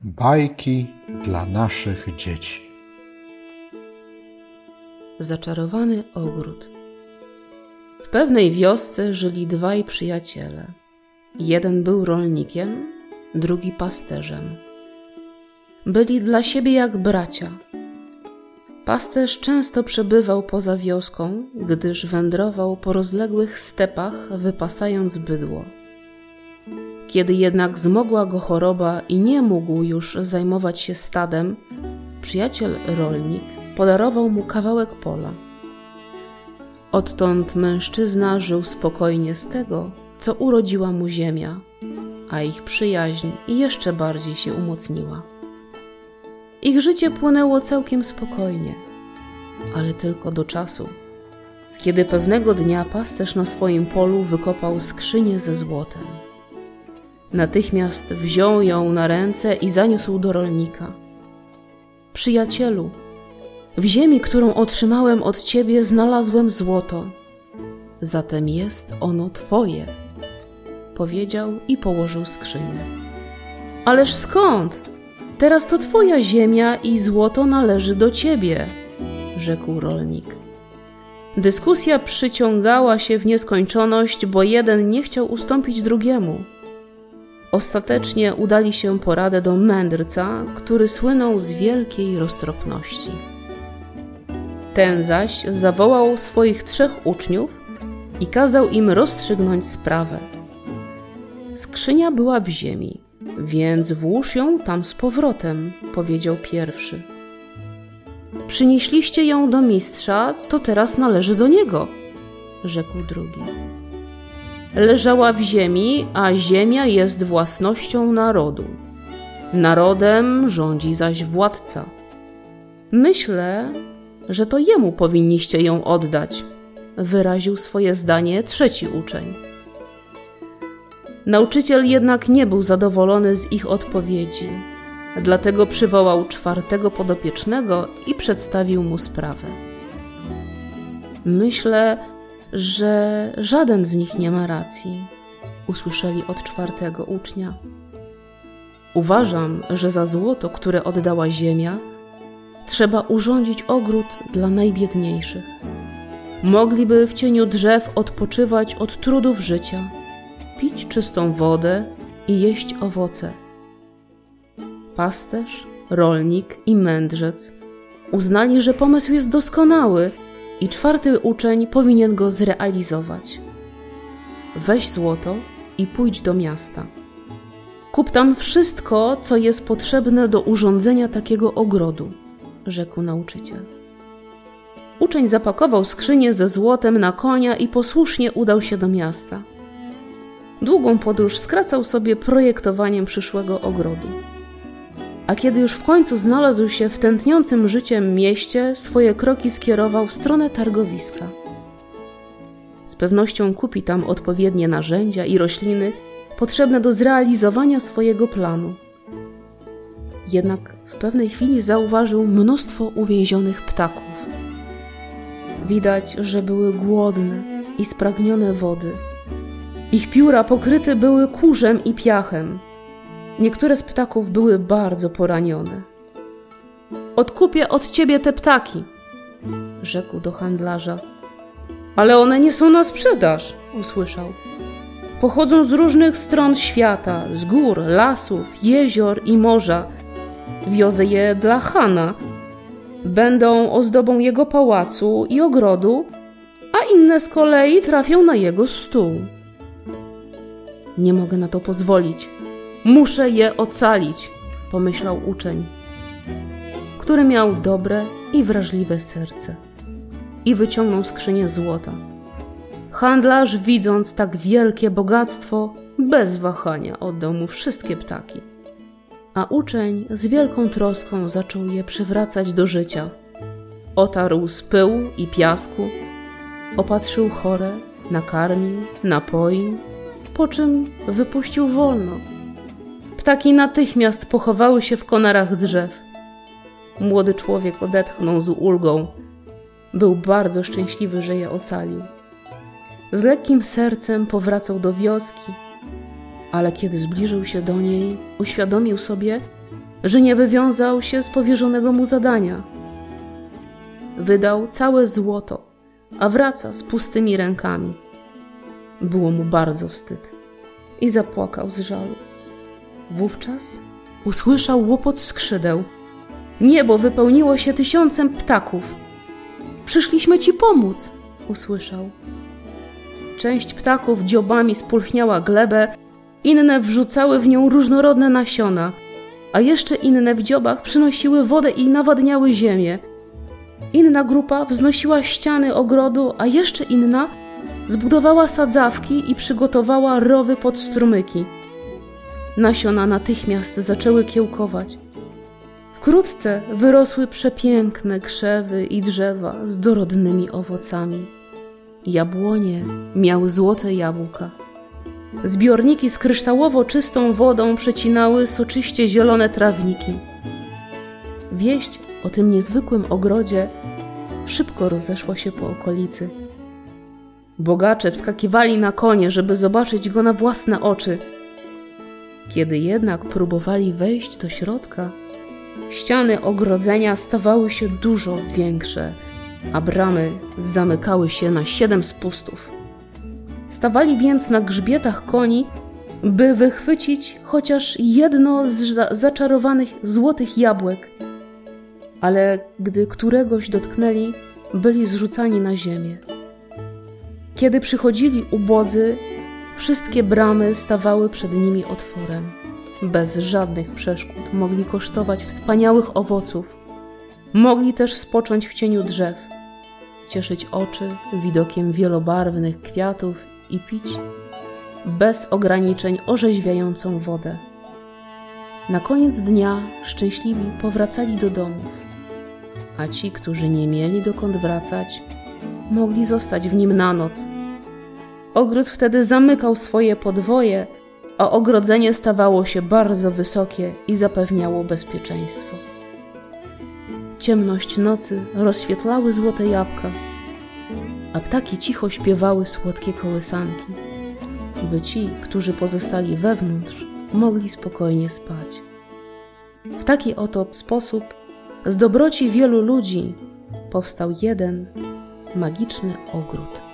Bajki dla naszych dzieci. Zaczarowany ogród. W pewnej wiosce żyli dwaj przyjaciele. Jeden był rolnikiem, drugi pasterzem. Byli dla siebie jak bracia. Pasterz często przebywał poza wioską, gdyż wędrował po rozległych stepach, wypasając bydło. Kiedy jednak zmogła go choroba i nie mógł już zajmować się stadem, przyjaciel rolnik podarował mu kawałek pola. Odtąd mężczyzna żył spokojnie z tego, co urodziła mu ziemia, a ich przyjaźń jeszcze bardziej się umocniła. Ich życie płynęło całkiem spokojnie, ale tylko do czasu, kiedy pewnego dnia pasterz na swoim polu wykopał skrzynię ze złotem. Natychmiast wziął ją na ręce i zaniósł do rolnika. Przyjacielu, w ziemi, którą otrzymałem od ciebie, znalazłem złoto. Zatem jest ono twoje, powiedział i położył skrzynię. Ależ skąd? Teraz to twoja ziemia i złoto należy do ciebie, rzekł rolnik. Dyskusja przyciągała się w nieskończoność, bo jeden nie chciał ustąpić drugiemu. Ostatecznie udali się po radę do mędrca, który słynął z wielkiej roztropności. Ten zaś zawołał swoich trzech uczniów i kazał im rozstrzygnąć sprawę. Skrzynia była w ziemi, więc włóż ją tam z powrotem, powiedział pierwszy. Przynieśliście ją do mistrza, to teraz należy do niego, rzekł drugi leżała w ziemi, a ziemia jest własnością narodu. Narodem rządzi zaś władca. Myślę, że to jemu powinniście ją oddać, wyraził swoje zdanie trzeci uczeń. Nauczyciel jednak nie był zadowolony z ich odpowiedzi, dlatego przywołał czwartego podopiecznego i przedstawił mu sprawę. Myślę, że żaden z nich nie ma racji, usłyszeli od czwartego ucznia. Uważam, że za złoto, które oddała ziemia, trzeba urządzić ogród dla najbiedniejszych. Mogliby w cieniu drzew odpoczywać od trudów życia, pić czystą wodę i jeść owoce. Pasterz, rolnik i mędrzec uznali, że pomysł jest doskonały i czwarty uczeń powinien go zrealizować. Weź złoto i pójdź do miasta. Kup tam wszystko, co jest potrzebne do urządzenia takiego ogrodu, rzekł nauczyciel. Uczeń zapakował skrzynię ze złotem na konia i posłusznie udał się do miasta. Długą podróż skracał sobie projektowaniem przyszłego ogrodu a kiedy już w końcu znalazł się w tętniącym życiem mieście, swoje kroki skierował w stronę targowiska. Z pewnością kupi tam odpowiednie narzędzia i rośliny potrzebne do zrealizowania swojego planu. Jednak w pewnej chwili zauważył mnóstwo uwięzionych ptaków. Widać, że były głodne i spragnione wody. Ich pióra pokryte były kurzem i piachem, Niektóre z ptaków były bardzo poranione. Odkupię od ciebie te ptaki, rzekł do handlarza. Ale one nie są na sprzedaż, usłyszał. Pochodzą z różnych stron świata, z gór, lasów, jezior i morza. Wiozę je dla Hana. Będą ozdobą jego pałacu i ogrodu, a inne z kolei trafią na jego stół. Nie mogę na to pozwolić, Muszę je ocalić, pomyślał uczeń, który miał dobre i wrażliwe serce. I wyciągnął skrzynię złota. Handlarz, widząc tak wielkie bogactwo, bez wahania oddał mu wszystkie ptaki. A uczeń z wielką troską zaczął je przywracać do życia. Otarł z pyłu i piasku, opatrzył chore, nakarmił, napoił, po czym wypuścił wolno Ptaki natychmiast pochowały się w konarach drzew. Młody człowiek odetchnął z ulgą. Był bardzo szczęśliwy, że je ocalił. Z lekkim sercem powracał do wioski, ale kiedy zbliżył się do niej, uświadomił sobie, że nie wywiązał się z powierzonego mu zadania. Wydał całe złoto, a wraca z pustymi rękami. Było mu bardzo wstyd i zapłakał z żalu. Wówczas usłyszał łopot skrzydeł. Niebo wypełniło się tysiącem ptaków. Przyszliśmy ci pomóc, usłyszał. Część ptaków dziobami spulchniała glebę, inne wrzucały w nią różnorodne nasiona, a jeszcze inne w dziobach przynosiły wodę i nawadniały ziemię. Inna grupa wznosiła ściany ogrodu, a jeszcze inna zbudowała sadzawki i przygotowała rowy pod strumyki. Nasiona natychmiast zaczęły kiełkować. Wkrótce wyrosły przepiękne krzewy i drzewa z dorodnymi owocami. Jabłonie miały złote jabłka. Zbiorniki z kryształowo czystą wodą przecinały soczyście zielone trawniki. Wieść o tym niezwykłym ogrodzie szybko rozeszła się po okolicy. Bogacze wskakiwali na konie, żeby zobaczyć go na własne oczy. Kiedy jednak próbowali wejść do środka, ściany ogrodzenia stawały się dużo większe, a bramy zamykały się na siedem spustów. Stawali więc na grzbietach koni, by wychwycić chociaż jedno z za zaczarowanych złotych jabłek. Ale gdy któregoś dotknęli, byli zrzucani na ziemię. Kiedy przychodzili ubodzy, wszystkie bramy stawały przed nimi otworem. Bez żadnych przeszkód mogli kosztować wspaniałych owoców. Mogli też spocząć w cieniu drzew, cieszyć oczy widokiem wielobarwnych kwiatów i pić bez ograniczeń orzeźwiającą wodę. Na koniec dnia szczęśliwi powracali do domów, a ci, którzy nie mieli dokąd wracać, mogli zostać w nim na noc. Ogród wtedy zamykał swoje podwoje, a ogrodzenie stawało się bardzo wysokie i zapewniało bezpieczeństwo. Ciemność nocy rozświetlały złote jabłka, a ptaki cicho śpiewały słodkie kołysanki, by ci, którzy pozostali wewnątrz, mogli spokojnie spać. W taki oto sposób z dobroci wielu ludzi powstał jeden magiczny ogród.